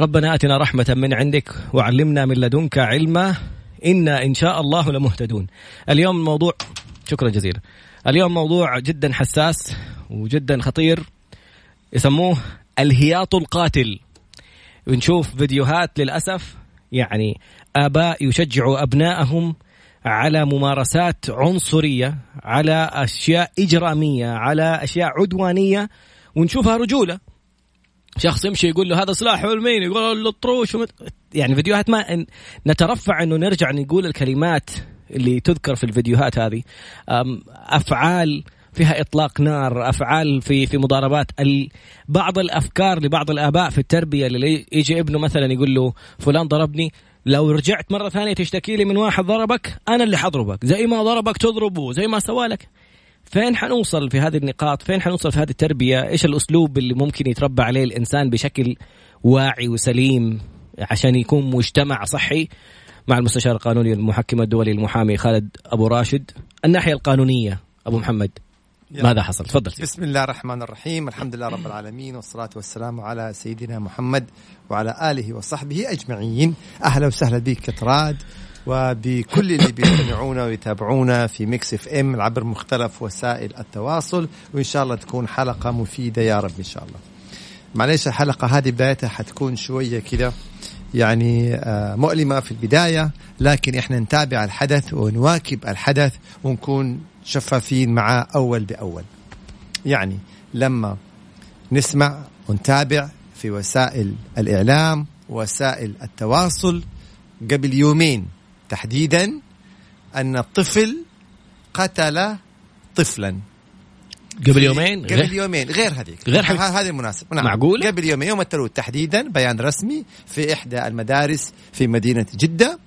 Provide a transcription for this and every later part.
ربنا آتنا رحمة من عندك وعلمنا من لدنك علما. إنا إن شاء الله لمهتدون. اليوم الموضوع شكرا جزيلا. اليوم موضوع جدا حساس وجدا خطير. يسموه الهياط القاتل. ونشوف فيديوهات للأسف يعني آباء يشجعوا أبنائهم على ممارسات عنصرية على أشياء إجرامية على أشياء عدوانية. ونشوفها رجولة. شخص يمشي يقول له هذا سلاح علمين يقول له الطروش يعني فيديوهات ما نترفع إنه نرجع نقول الكلمات اللي تذكر في الفيديوهات هذه. أفعال فيها إطلاق نار أفعال في في مضاربات. بعض الأفكار لبعض الآباء في التربية اللي يجي ابنه مثلا يقول له فلان ضربني لو رجعت مرة ثانية تشتكي لي من واحد ضربك أنا اللي حضربك. زي ما ضربك تضربه زي ما سوى لك فين حنوصل في هذه النقاط؟ فين حنوصل في هذه التربية؟ إيش الأسلوب اللي ممكن يتربى عليه الإنسان بشكل واعي وسليم عشان يكون مجتمع صحي مع المستشار القانوني المحكم الدولي المحامي خالد أبو راشد؟ الناحية القانونية أبو محمد ماذا حصل؟ تفضل. بسم الله الرحمن الرحيم. الحمد لله رب العالمين والصلاة والسلام على سيدنا محمد وعلى آله وصحبه أجمعين. أهلا وسهلا بك كتراد. وبكل اللي بيستمعونا ويتابعونا في Mix FM عبر مختلف وسائل التواصل وإن شاء الله تكون حلقة مفيدة يا رب إن شاء الله. معليش الحلقة هذه بدايتها حتكون شوية كده يعني آه، مؤلمة في البداية لكن إحنا نتابع الحدث ونواكب الحدث ونكون شفافين معاه أول بأول. يعني لما نسمع ونتابع في وسائل الإعلام وسائل التواصل قبل يومين تحديدا أن الطفل قتل طفلا. قبل يومين؟ قبل غير؟ يومين غير هذيك. غير هذه المناسبة. نعم. معقول قبل يومين يوم الثلاث تحديدا بيان رسمي في إحدى المدارس في مدينة جدة.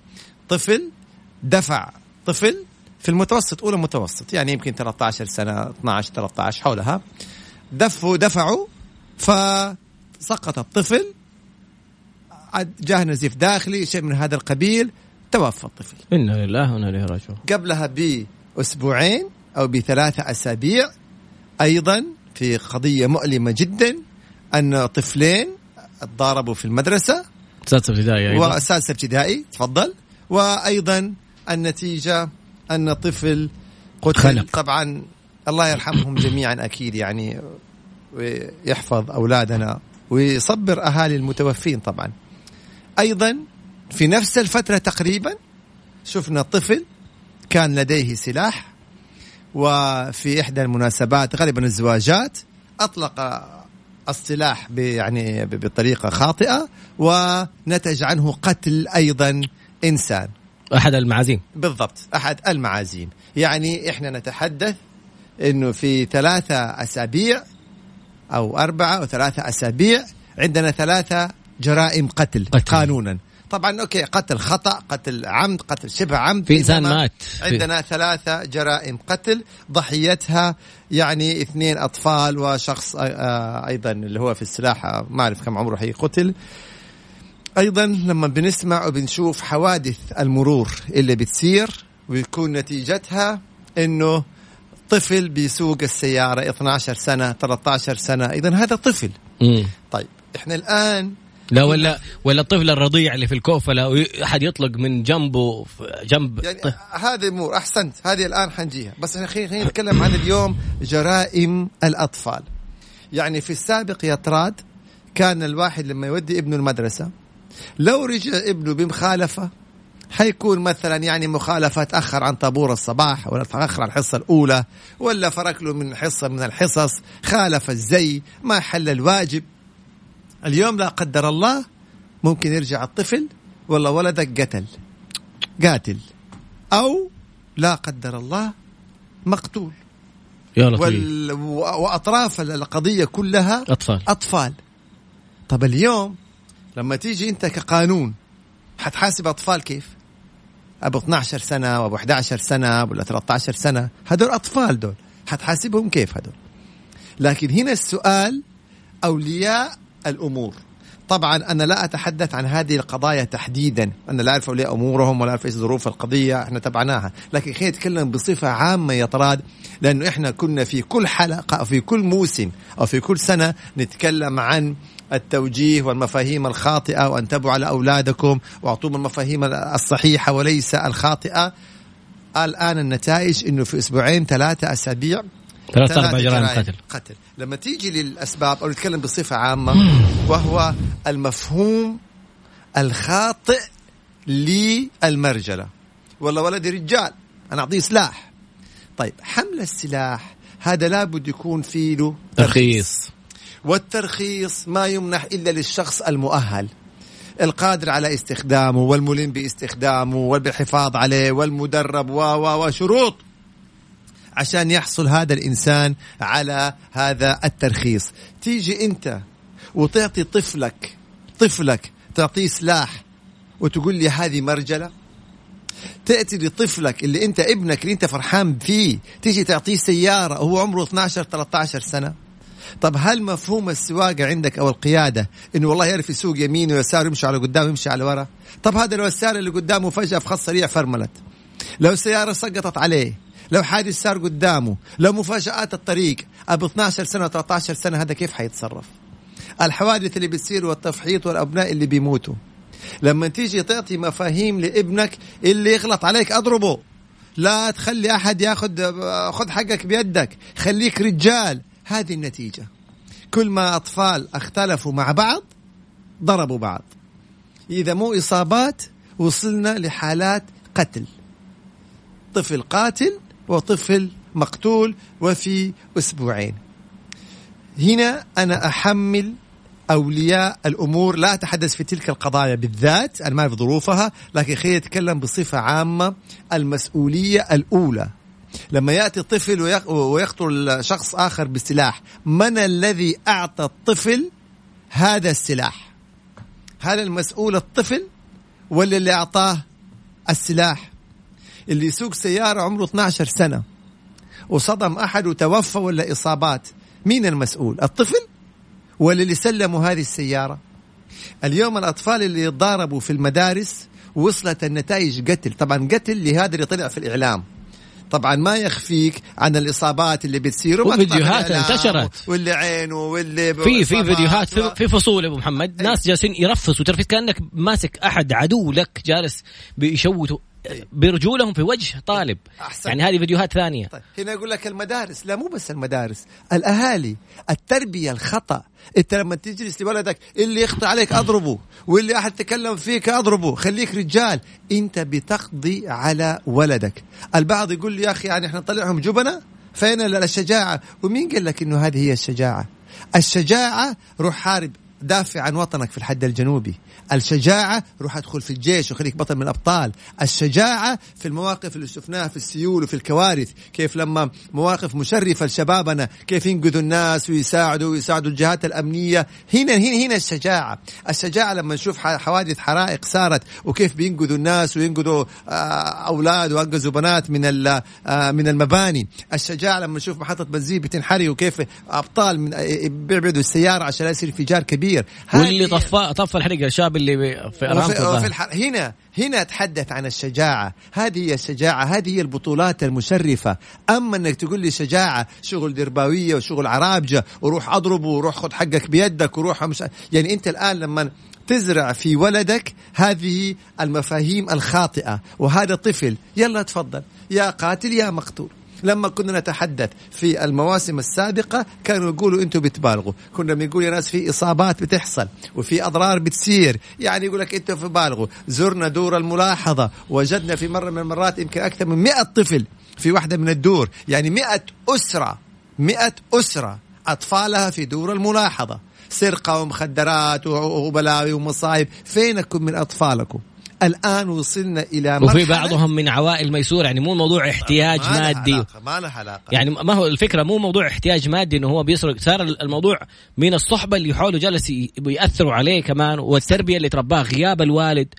طفل دفع طفل في المتوسط أولى متوسط يعني يمكن 13 سنة 12 13 حولها. دفوا دفعوا فسقط الطفل. جاه نزيف داخلي شيء من هذا القبيل. توفى الطفل إنا لله وإنا إليه راجعون. قبلها بأسبوعين أو بثلاثة أسابيع أيضا في قضية مؤلمة جدا أن طفلين تضاربوا في المدرسة. سادسه ابتدائي أيضا. وسادسه ابتدائي تفضل. وأيضا النتيجة أن طفل قتل. خلق. طبعا الله يرحمهم جميعا أكيد يعني ويحفظ أولادنا ويصبر أهالي المتوفين طبعا. أيضا في نفس الفترة تقريبا شفنا طفل كان لديه سلاح وفي إحدى المناسبات غالبا الزواجات أطلق السلاح يعني بطريقة خاطئة ونتج عنه قتل أيضا إنسان. أحد المعازيم. بالضبط أحد المعازيم. يعني إحنا نتحدث أنه في ثلاثة أسابيع أو أربعة أو ثلاثة أسابيع عندنا ثلاثة جرائم قتل, قتل. قانونا. طبعا أوكي قتل خطأ قتل عمد قتل شبه عمد في إنسان مات عندنا. ثلاثة جرائم قتل ضحيتها يعني اثنين أطفال وشخص آه، أيضا اللي هو في السلاح ما أعرف كم عمره هي قتل أيضا لما بنسمع وبنشوف حوادث المرور اللي بتصير ويكون نتيجتها إنه طفل بيسوق السيارة 12 سنة 13 سنة اذا هذا طفل مم. طيب إحنا الآن لا ولا ولا الطفل الرضيع اللي في الكوفة لا أحد يطلق من جنبه جنب يعني. هذه امور أحسنت هذه الآن حنجيها. بس خلينا نتكلم عن اليوم جرائم الأطفال. يعني في السابق يا طراد كان الواحد لما يودي ابنه المدرسة لو رجع ابنه بمخالفة حيكون مثلا يعني مخالفة تأخر عن طابور الصباح ولا تأخر عن الحصة الأولى ولا فرق له من حصة من الحصص خالف الزي ما حل الواجب. اليوم لا قدر الله ممكن يرجع الطفل والله ولدك قتل قاتل. أو لا قدر الله مقتول. يا وال... وأطراف القضية كلها أطفال. أطفال. طب اليوم لما تيجي أنت كقانون حتحاسب أطفال كيف؟ أبو 12 سنة وأبو 11 سنة ولا 13 سنة هدول أطفال دول حتحاسبهم كيف هدول؟ لكن هنا السؤال أولياء الأمور. طبعا أنا لا أتحدث عن هذه القضايا تحديدا. أنا لا أعرف اولياء أمورهم ولا أعرف إيش ظروف القضية. إحنا تبعناها. لكن خلينا نتكلم بصفة عامة يا طراد لأنه إحنا كنا في كل حلقة أو في كل موسم أو في كل سنة نتكلم عن التوجيه والمفاهيم الخاطئة وانتبهوا على أولادكم وأعطوهم المفاهيم الصحيحة وليس الخاطئة. الآن النتائج إنه في أسبوعين ثلاثة أسابيع ثلاثة أربع جرائم قتل. قتل. لما تيجي للأسباب أو نتكلم بصفة عامة وهو المفهوم الخاطئ للمرجلة. والله ولدي رجال أنا أعطيه سلاح. طيب حمل السلاح هذا لابد يكون فيه له ترخيص. والترخيص ما يمنح إلا للشخص المؤهل. القادر على استخدامه والملم باستخدامه والحفاظ عليه والمدرب و و وشروط عشان يحصل هذا الإنسان على هذا الترخيص. تيجي أنت وتعطي طفلك طفلك تعطيه سلاح وتقول لي هذه مرجلة. تأتي لطفلك اللي أنت ابنك اللي أنت فرحان فيه تيجي تعطيه سيارة وهو عمره 12 13 سنة. طب هل مفهوم السواقة عندك أو القيادة انه والله يعرف يسوق يمين ويسار يمشي على قدام يمشي على ورا؟ طب هذا لو السيارة اللي قدامه فجأة في خط سريع فرملت. لو السيارة سقطت عليه لو حادث صار قدامه لو مفاجآت الطريق أبو 12 سنة و13 سنة هذا كيف حيتصرف؟ الحوادث اللي بتصير والتفحيط والأبناء اللي بيموتوا. لما تيجي تعطي مفاهيم لابنك اللي يغلط عليك أضربه. لا تخلي أحد ياخذ خذ حقك بيدك. خليك رجال. هذه النتيجة. كل ما أطفال اختلفوا مع بعض ضربوا بعض. إذا مو إصابات وصلنا لحالات قتل. طفل قاتل وطفل مقتول وفي أسبوعين. هنا أنا أحمل أولياء الأمور لا أتحدث في تلك القضايا بالذات أنا ما أعرف ظروفها لكن خليني أتكلم بصفة عامة المسؤولية الأولى. لما يأتي طفل ويقتل شخص آخر بسلاح من الذي أعطى الطفل هذا السلاح؟ هل المسؤول الطفل ولا اللي أعطاه السلاح؟ اللي يسوق سيارة عمره 12 سنة وصدم أحد وتوفى ولا إصابات. مين المسؤول؟ الطفل ولا اللي سلموا هذه السيارة؟ اليوم الأطفال اللي يتضاربوا في المدارس وصلت النتائج قتل. طبعا قتل لهذا اللي طلع في الإعلام. طبعا ما يخفيك عن الإصابات اللي بتصير وفيديوهات انتشرت. واللي عينه واللي في في فيديوهات في, في فصول أبو محمد. ناس جالسين يرفسوا ترفس كأنك ماسك أحد عدو لك جالس بيشوتوا برجولهم في وجه طالب. أحسن. يعني هذه فيديوهات ثانية. طيب. هنا يقول لك المدارس لا مو بس المدارس الأهالي التربية الخطأ. أنت لما تجلس لولدك اللي يخطئ عليك أضربه واللي أحد تكلم فيك أضربه. خليك رجال. أنت بتقضي على ولدك. البعض يقول لي يا أخي يعني إحنا نطلعهم جبنة؟ فين الشجاعة؟ ومين قال لك إنه هذه هي الشجاعة؟ الشجاعة روح حارب. دافع عن وطنك في الحد الجنوبي. الشجاعة روح ادخل في الجيش وخليك بطل من الأبطال. الشجاعة في المواقف اللي شفناها في السيول وفي الكوارث. كيف لما مواقف مشرفة لشبابنا كيف ينقذوا الناس ويساعدوا ويساعدوا الجهات الأمنية. هنا هنا هنا الشجاعة. الشجاعة لما نشوف حوادث حرائق صارت وكيف بينقذوا الناس وينقذوا آه، أولاد وأنقذوا بنات من آه، من المباني. الشجاعة لما نشوف محطة بنزين بتنحرق وكيف أبطال من بيبعدوا السيارة عشان لا يصير انفجار كبير. واللي طفى طفى الحريق الشاب اللي في ارامكو في الح... هنا هنا اتحدث عن الشجاعة. هذه هي الشجاعة هذه هي البطولات المشرفة. أما إنك تقول لي شجاعة شغل درباوية وشغل عرابجة وروح أضربه وروح خذ حقك بيدك وروح مش... يعني أنت الآن لما تزرع في ولدك هذه المفاهيم الخاطئة. وهذا طفل يلا تفضل. يا قاتل يا مقتول. لما كنا نتحدث في المواسم السابقة كانوا يقولوا أنتم بتبالغوا. كنا بنقول يا ناس في إصابات بتحصل وفي أضرار بتصير يعني يقول لك أنتم بتبالغوا زرنا دور الملاحظة وجدنا في مرة من المرات يمكن أكثر من 100 طفل في واحدة من الدور يعني 100 أسرة 100 أسرة أطفالها في دور الملاحظة. سرقة ومخدرات وبلاوي ومصايب. فينكم من أطفالكم؟ الآن وصلنا إلى وفي بعضهم من عوائل ميسور يعني مو موضوع احتياج ما مادي. علاقة ما لها علاقة. يعني ما هو الفكرة مو موضوع احتياج مادي إنه هو بيسرق. صار الموضوع من الصحبة اللي حوله جالس ياثروا عليه كمان والتربية اللي ترباها غياب الوالد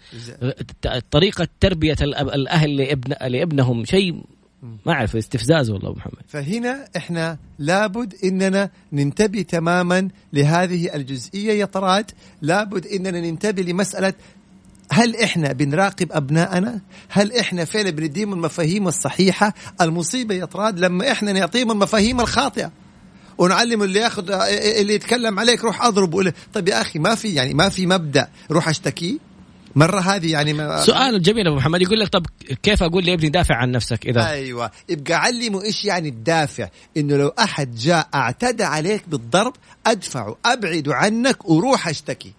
طريقة تربية الأهل لابن لإبنهم. شيء ما أعرف استفزاز والله أبو محمد. فهنا إحنا لابد إننا ننتبه تماما لهذه الجزئية يا طراد. لابد إننا ننتبه لمسألة هل إحنا بنراقب ابنائنا؟ هل إحنا فعلا بنديهم المفاهيم الصحيحة؟ المصيبة يا طراد لما إحنا نعطيهم المفاهيم الخاطئة. ونعلم اللي ياخذ اللي يتكلم عليك روح اضربه طيب يا أخي ما في يعني ما في مبدأ. روح أشتكي. مرة هذه يعني ما سؤال جميل أبو محمد. يقول لك طب كيف أقول لابني دافع عن نفسك إذا؟ أيوه. ابقى علمه إيش يعني الدافع؟ إنه لو أحد جاء اعتدى عليك بالضرب ادفعه أبعد عنك وروح أشتكي.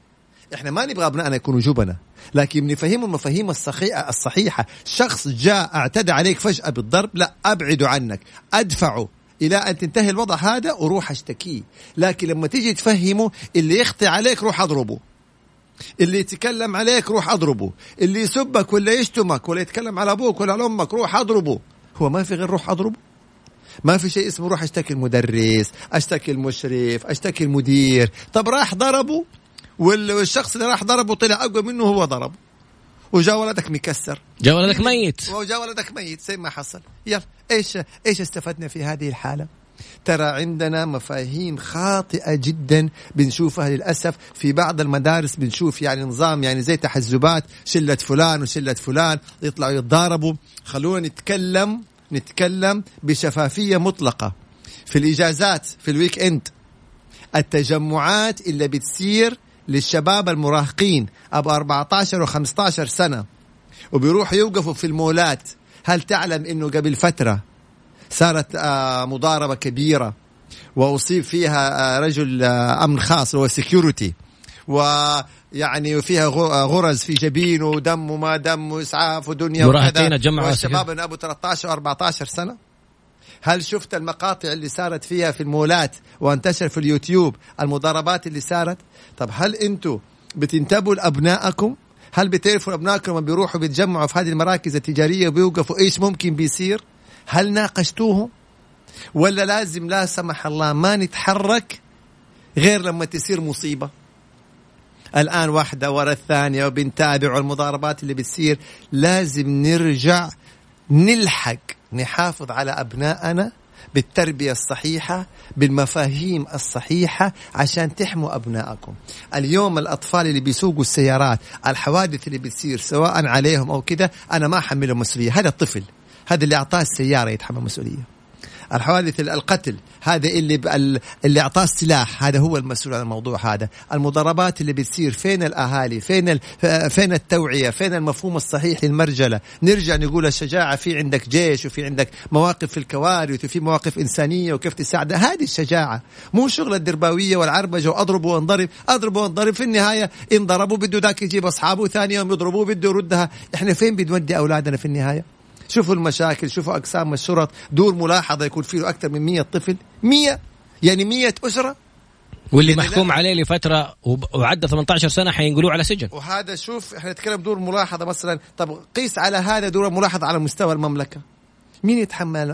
إحنا ما نبغى أبنائنا يكونوا جبنة لكن نفهمهم المفاهيم الصحيحه الصحيحة. شخص جاء اعتدى عليك فجأة بالضرب لا ابعده عنك أدفعه إلى أن تنتهي الوضع هذا وروح اشتكيه لكن لما تيجي تفهمه اللي يخطي عليك روح أضربه. اللي يتكلم عليك روح أضربه. اللي يسبك ولا يشتمك ولا يتكلم على أبوك ولا على أمك روح أضربه. هو ما في غير روح أضربه؟ ما في شيء اسمه روح أشتكي المدرس أشتكي المشرف أشتكي المدير. طب راح ضربه؟ والشخص اللي راح ضربه طلع أقوى منه هو ضربه وجاء ولدك مكسر. جاء ولدك ميت. وجاء ولدك ميت. زي ما حصل. يلا إيش إيش استفدنا في هذه الحالة؟ ترى عندنا مفاهيم خاطئة جدا بنشوفها للأسف في بعض المدارس. بنشوف يعني نظام يعني زي تحزبات شلة فلان وشلة فلان يطلعوا يتضاربوا. خلونا نتكلم نتكلم بشفافية مطلقة. في الإجازات في الويك إند التجمعات اللي بتصير للشباب المراهقين ابو 14 و15 سنة. وبيروحوا يوقفوا في المولات. هل تعلم إنه قبل فترة صارت آه، مضاربة كبيرة؟ وأصيب فيها آه، رجل آه، أمن خاص هو سكيورتي ويعني وفيها غرز في جبينه ودم وما دم واسعاف ودنيا مراهقين جمعوا الشباب أبو 13 و14 سنة. هل شفت المقاطع اللي صارت فيها في المولات وانتشر في اليوتيوب المضاربات اللي صارت؟ طب هل أنتم بتنتبهوا لأبنائكم؟ هل بتعرفوا أبنائكم لما بيروحوا بيتجمعوا في هذه المراكز التجارية وبيوقفوا إيش ممكن بيصير؟ هل ناقشتوهم؟ ولا لازم لا سمح الله ما نتحرك غير لما تصير مصيبة؟ الآن واحدة ورا الثانية وبنتابع المضاربات اللي بتصير لازم نرجع نلحق نحافظ على أبنائنا بالتربية الصحيحة بالمفاهيم الصحيحة عشان تحموا أبنائكم اليوم الأطفال اللي بيسوقوا السيارات الحوادث اللي بتصير سواء عليهم أو كذا أنا ما أحملهم مسؤولية. هذا الطفل هذا اللي أعطاه السيارة يتحمل مسؤولية. الحوادث القتل هذا اللي اللي أعطاه السلاح هذا هو المسؤول عن الموضوع هذا. المضاربات اللي بتصير فين الأهالي فين فين التوعية فين المفهوم الصحيح للمرجلة؟ نرجع نقول الشجاعة في عندك جيش وفي عندك مواقف في الكوارث وفي مواقف إنسانية وكيف تساعد. هذه الشجاعة مو شغل الدرباوية والعربجة وأضرب وانضرب أضرب وانضرب. في النهاية ان ضربوا بده ذاك يجيب أصحابه ثاني يوم يضربوه بده يردها. إحنا فين بنودي أولادنا في النهاية؟ شوفوا المشاكل شوفوا أقسام الشرط. دور ملاحظة يكون فيه أكثر من مية طفل. مية؟ يعني مية أسرة؟ واللي يعني محكوم عليه لفترة وعدى 18 سنة حينقلوه على سجن. وهذا شوف إحنا نتكلم دور ملاحظة مثلا. طب قيس على هذا دور ملاحظة على مستوى المملكة. مين يتحمل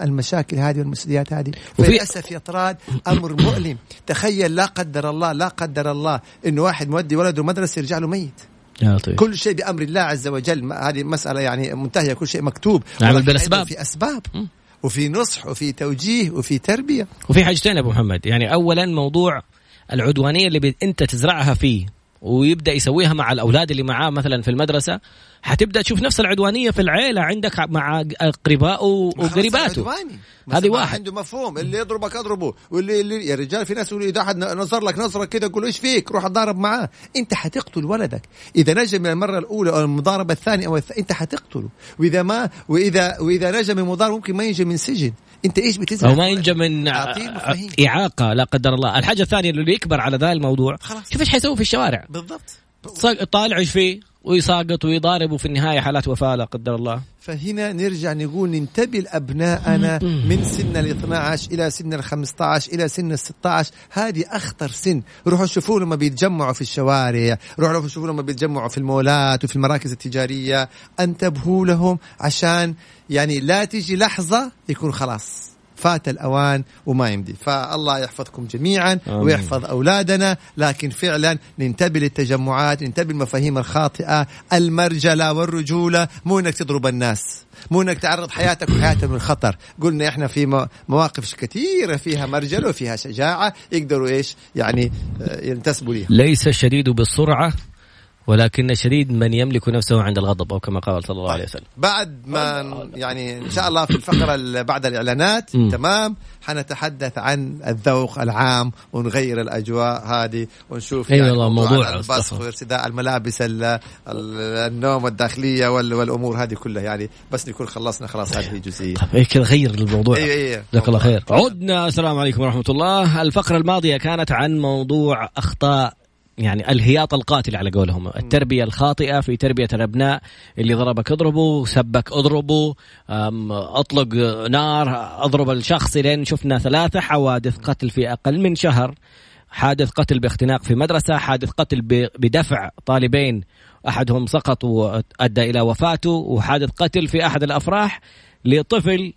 المشاكل هذه والمسؤوليات هذه؟ للاسف يا طراد أمر مؤلم. تخيل لا قدر الله لا قدر الله انه واحد مودي ولده مدرسة يرجع له ميت. يا طيب. كل شيء بأمر الله عز وجل. هذه مسألة يعني منتهية. كل شيء مكتوب. نعمل بالاسباب في أسباب. م. وفي نصح وفي توجيه وفي تربية. وفي حاجتين أبو محمد. يعني اولا موضوع العدوانية اللي أنت تزرعها فيه. ويبدأ يسويها مع الأولاد اللي معاه مثلا في المدرسة. حتبدأ تشوف نفس العدوانية في العيلة عندك مع أقربائه وقريباته. هذه واحد. عنده مفهوم اللي يضربك أضربه واللي اللي يا رجال في ناس يقول إذا احد نظر لك نظره كذا قول إيش فيك؟ روح اتضارب معاه. أنت حتقتل ولدك. إذا نجا من المرة الأولى أو المضاربة الثانية أو الث... أنت حتقتله. وإذا ما واذا وإذا نجا من مضاربة ممكن ما ينجى من سجن. انت إيش بتزعل ما ينجى من إعاقة لا قدر الله. الحاجة الثانية اللي يكبر على ذا الموضوع خلاص. شوف إيش حيسوي في الشوارع. بالضبط. طالع إيش فيه؟ ويساقط ويضارب وفي النهاية حالات وفاة لا قدر الله. فهنا نرجع نقول ننتبه لأبنائنا من سن ال 12 إلى سن ال 15 إلى سن ال 16 هذه أخطر سن. روحوا شوفوا لما بيتجمعوا في الشوارع. روحوا شوفوا لما بيتجمعوا في المولات وفي المراكز التجارية. انتبهوا لهم عشان يعني لا تيجي لحظة يكون خلاص. فات الأوان وما يمدي. فالله يحفظكم جميعا آمين. ويحفظ أولادنا لكن فعلا ننتبه للتجمعات ننتبه للمفاهيم الخاطئة المرجلة والرجولة. مو أنك تضرب الناس مو إنك تعرض حياتك وحياتهم للخطر. قلنا إحنا في مو- مواقف كثيرة فيها مرجله وفيها شجاعة يقدروا إيش؟ يعني آه، ينتسبوا ليها. ليس الشديد بالسرعة. ولكن الشديد من يملك نفسه عند الغضب أو كما قال صلى الله عليه وسلم. بعد ما يعني إن شاء الله في الفقرة بعد الإعلانات. تمام حنتحدث عن الذوق العام ونغير الأجواء هذه ونشوف أي والله موضوع استغفر. وارتداء الملابس ال- ال- النوم الداخليه وال- والأمور هذه كلها. يعني بس نكون خلصنا خلاص هذه جزئية. طيب إيه كذا غير الموضوع. أيوه أيوه جزاك الله خير. عدنا السلام عليكم ورحمة الله. الفقرة الماضية كانت عن موضوع أخطاء يعني الهياط القاتل على قولهم. التربية الخاطئة في تربية الأبناء اللي ضربك اضربه سبك اضربه أطلق نار أضرب الشخص لين شفنا ثلاثة حوادث قتل في أقل من شهر حادث قتل باختناق في مدرسة حادث قتل بدفع طالبين أحدهم سقط وأدى إلى وفاته وحادث قتل في أحد الأفراح لطفل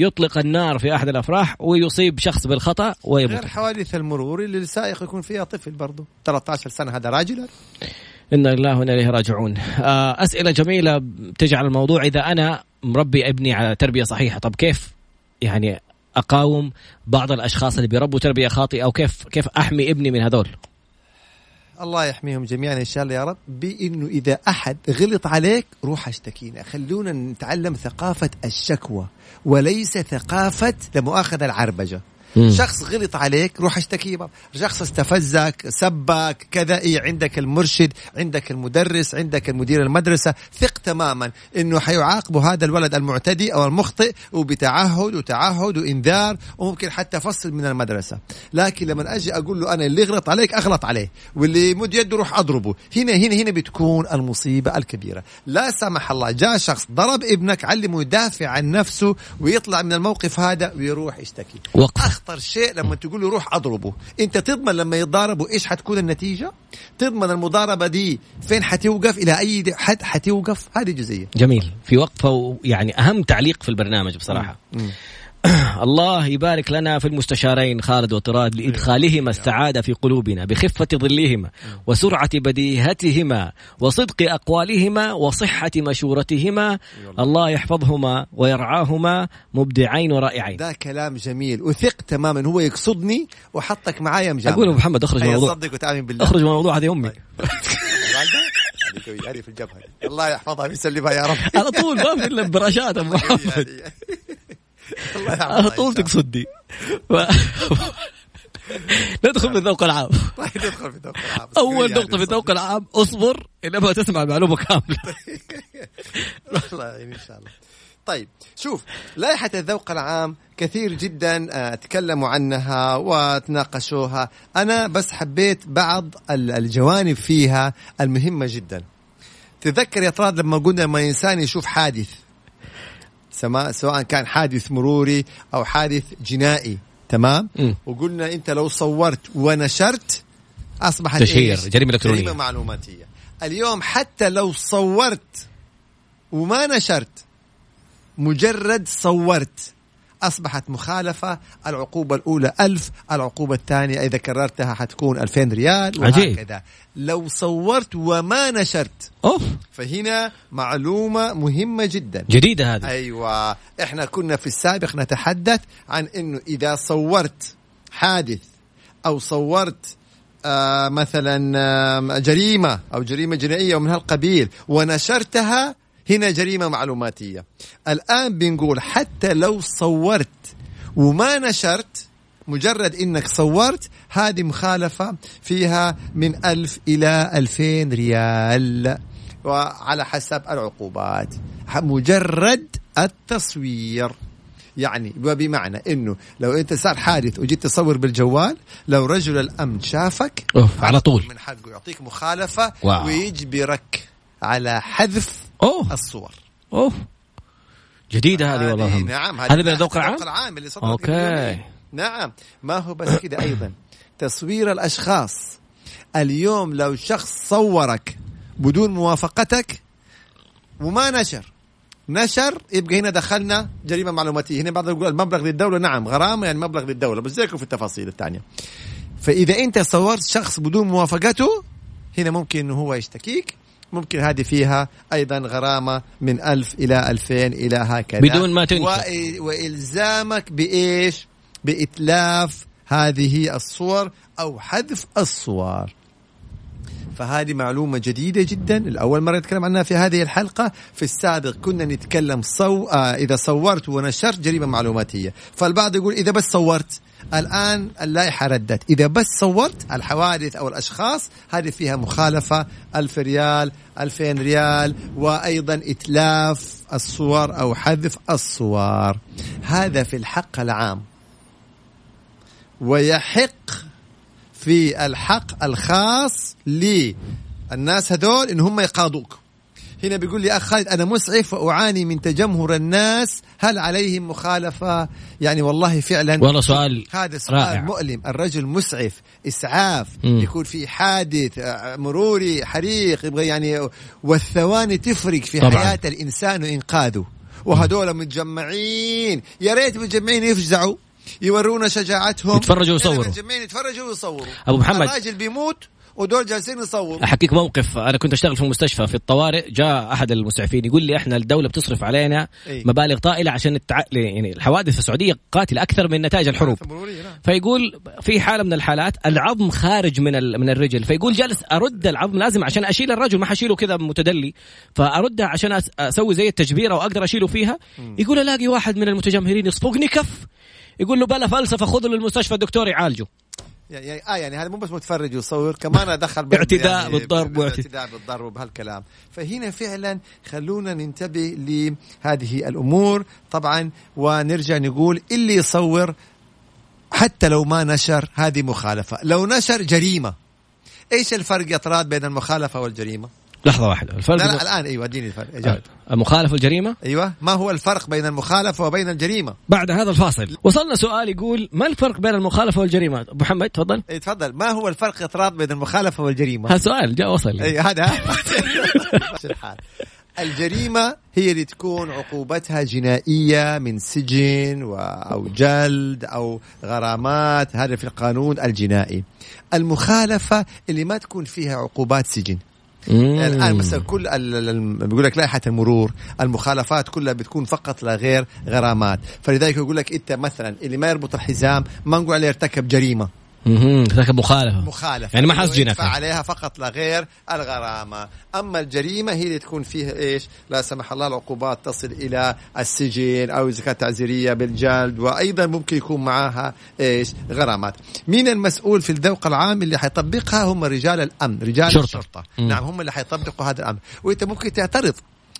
يطلق النار في أحد الأفراح ويصيب شخص بالخطأ ويموت. غير حوادث المرور اللي السائق يكون فيها طفل برضه 13 سنة هذا راجل؟ إنا لله وأنا إليه راجعون. آه، أسئلة جميلة تجعل الموضوع إذا أنا مربي ابني على تربية صحيحة. طب كيف يعني أقاوم بعض الأشخاص اللي بيربوا تربية خاطئة؟ أو كيف كيف أحمي ابني من هذول؟ الله يحميهم جميعا إن شاء الله يا رب. بإنه إذا أحد غلط عليك روح اشتكينا خلونا نتعلم ثقافة الشكوى وليس ثقافة لمؤاخذة العربجة. مم. شخص غلط عليك روح اشتكيه. شخص استفزك سبك كذا إيه عندك المرشد عندك المدرس عندك المدير المدرسة. ثق تماما إنه حيعاقبوا هذا الولد المعتدي أو المخطئ وبتعهد وتعهد وإنذار وممكن حتى فصل من المدرسة. لكن لما أجي أقول له أنا اللي يغلط عليك أغلط عليه واللي يمد يده روح أضربه. هنا هنا هنا بتكون المصيبة الكبيرة. لا سمح الله جاء شخص ضرب ابنك علمه يدافع عن نفسه ويطلع من الموقف هذا ويروح يشتكي. وقف. أخطر شيء لما تقول له روح أضربه. أنت تضمن لما يتضاربوا إيش حتكون النتيجة؟ تضمن المضاربة دي فين حتوقف؟ إلى أي حد حتوقف؟ هذه جزئية. جميل. في وقفة يعني أهم تعليق في البرنامج بصراحة. مم. الله يبارك لنا في المستشارين خالد وطراد لإدخالهما السعادة في قلوبنا بخفة ظلهما وسرعة بديهتهما وصدق أقوالهما وصحة مشورتهما. الله يحفظهما ويرعاهما مبدعين ورائعين. ده كلام جميل. وثق تماما. هو يقصدني وحطك معايا مجامل أقول محمد أخرج من الموضوع صدق وتامن بالله. أخرج من الموضوع هذه أمي هذه في الجبهة. الله يحفظها ويسلمها يا رب. على طول ما في إلا براشات أبو محمد. على طول شاء تقصدني. ف... ندخل في الذوق العام. طيب ندخل في الذوق العام. قوية نقطة هذه في الذوق. العام اصبر إنما تسمع المعلومة كاملة. الله يعين إن شاء الله. طيب شوف لائحة الذوق العام كثير جدا آه، تكلموا عنها وتناقشوها أنا بس حبيت بعض ال- الجوانب فيها المهمة جدا. تذكر يا طراد لما قلنا لما إنسان يشوف حادث. سما- سواء كان حادث مروري أو حادث جنائي تمام مم. وقلنا أنت لو صورت ونشرت أصبحت تشهير، إيش؟ جريمة إلكترونية. جريمة معلوماتية اليوم حتى لو صورت وما نشرت مجرد صورت أصبحت مخالفة. العقوبة الأولى ألف العقوبة الثانية إذا كررتها حتكون ألفين ريال عجيب. وهكذا. لو صورت وما نشرت. أوف. فهنا معلومة مهمة جدا. جديدة هذه. أيوه. إحنا كنا في السابق نتحدث عن إنه إذا صورت حادث أو صورت آه مثلا آه جريمة أو جريمة جنائية ومن هالقبيل ونشرتها هنا جريمة معلوماتية. الآن بنقول حتى لو صورت وما نشرت مجرد إنك صورت هذه مخالفة فيها من ألف إلى ألفين ريال. وعلى حسب العقوبات. مجرد التصوير. يعني وبمعنى إنه لو أنت صار حادث وجيت تصور بالجوال لو رجل الأمن شافك أوف على طول. من حقه يعطيك مخالفة واو. ويجبرك على حذف أوه. الصور. أوه. جديدة هذه والله. نعم هذا من الذوق العام؟ العام اللي صدر أوكي. نعم. ما هو بس كده أيضا. تصوير الأشخاص. اليوم لو شخص صورك بدون موافقتك وما نشر. نشر يبقى هنا دخلنا جريمة معلوماتية. هنا بعض يقول المبلغ للدولة. نعم غرامة يعني مبلغ للدولة بس زيكم في التفاصيل الثانية. فإذا أنت صورت شخص بدون موافقته هنا ممكن إنه هو يشتكيك. ممكن هذه فيها أيضا غرامة من ألف إلى ألفين إلى هكذا. بدون ما تنشر. و... وإلزامك بإيش؟ بإتلاف هذه الصور أو حذف الصور. فهذه معلومة جديدة جدا. الأول مرة نتكلم عنها في هذه الحلقة. في السابق كنا نتكلم صو... آه إذا صورت ونشرت جريمة معلوماتية. فالبعض يقول إذا بس صورت. الآن اللائحة ردت. إذا بس صورت الحوادث أو الأشخاص هذه فيها مخالفة. ألف ريال ألفين ريال وأيضا إتلاف الصور أو حذف الصور. هذا في الحق العام. ويحق في الحق الخاص للناس هذول إن هم يقاضوك. هنا بيقول لي أخ خالد أنا مسعف وأعاني من تجمهر الناس. هل عليهم مخالفة؟ يعني والله فعلا والله سؤال هذا سؤال رائع. مؤلم. الرجل مسعف إسعاف مم. يكون في حادث مروري حريق يبغى يعني والثواني تفرق في طبعاً. حياة الإنسان وإنقاذه. وهذول متجمعين. يا ريت متجمعين يفزعوا. يورونا شجاعتهم يتفرجوا ويصوروا. متجمعين يتفرجوا ويصوروا أبو محمد. الراجل بيموت ودول جالسين يصوروا أحكيك موقف أنا كنت أشتغل في مستشفى في الطوارئ جاء أحد المسعفين يقول لي إحنا الدولة بتصرف علينا إيه. مبالغ طائلة عشان التع... يعني الحوادث في السعودية قاتله أكثر من نتائج الحروب مرورية، نعم. فيقول في حالة من الحالات العظم خارج من ال... من الرجل فيقول جالس أرد العظم لازم عشان أشيل الرجل ما حشيله كذا متدلي فاردها عشان. أسوي زي التجبيره واقدر أشيله فيها يقول ألاقي واحد من المتجمهرين يصفقني كف يقول له بلا فلسفة خذه للمستشفى الدكتور يعالجه. يعني آه يعني هذا مو بس متفرج ويصور كمان ادخل برضه اعتداء يعني بالضرب اعتداء بالضرب وبهالكلام. فهنا فعلا خلونا ننتبه لهذه الأمور. طبعا ونرجع نقول اللي يصور حتى لو ما نشر هذه مخالفة. لو نشر جريمة إيش الفرق يا طراد بين المخالفة والجريمة؟ لحظة واحدة. الفرق لا لا الآن أيوه اديني الفرق. إجابة. المخالفة والجريمة؟ أيوه. ما هو الفرق بين المخالفة وبين الجريمة؟ بعد هذا الفاصل. وصلنا سؤال يقول ما الفرق بين المخالفة والجريمة؟ أبو محمد تفضل. إيه، تفضل. ما هو الفرق يا طراد بين المخالفة والجريمة؟ هذا سؤال جاء وصل. اي هذا. الجريمة هي اللي تكون عقوبتها جنائية من سجن و- أو جلد أو غرامات هذا في القانون الجنائي. المخالفة اللي ما تكون فيها عقوبات سجن. الآن مثلا كل بيقول لك لائحة المرور المخالفات كلها بتكون فقط لا غير غرامات. فلذلك يقول لك إنت مثلا اللي ما يربط الحزام ما نقول عليه ارتكب جريمة. أها ارتكب مخالفة. مخالفة. يعني ما. يدفع عليها فقط لا غير الغرامة. أما الجريمة هي اللي تكون فيها إيش؟ لا سمح الله العقوبات تصل إلى السجن أو إذا كانت تعزيرية بالجلد وأيضا ممكن يكون معها إيش؟ غرامات. مين المسؤول في الذوق العام اللي حيطبقها؟ هم رجال الأمن رجال شرطة. الشرطة. مم. نعم هم اللي حيطبقوا هذا الأمر. وأنت ممكن تعترض.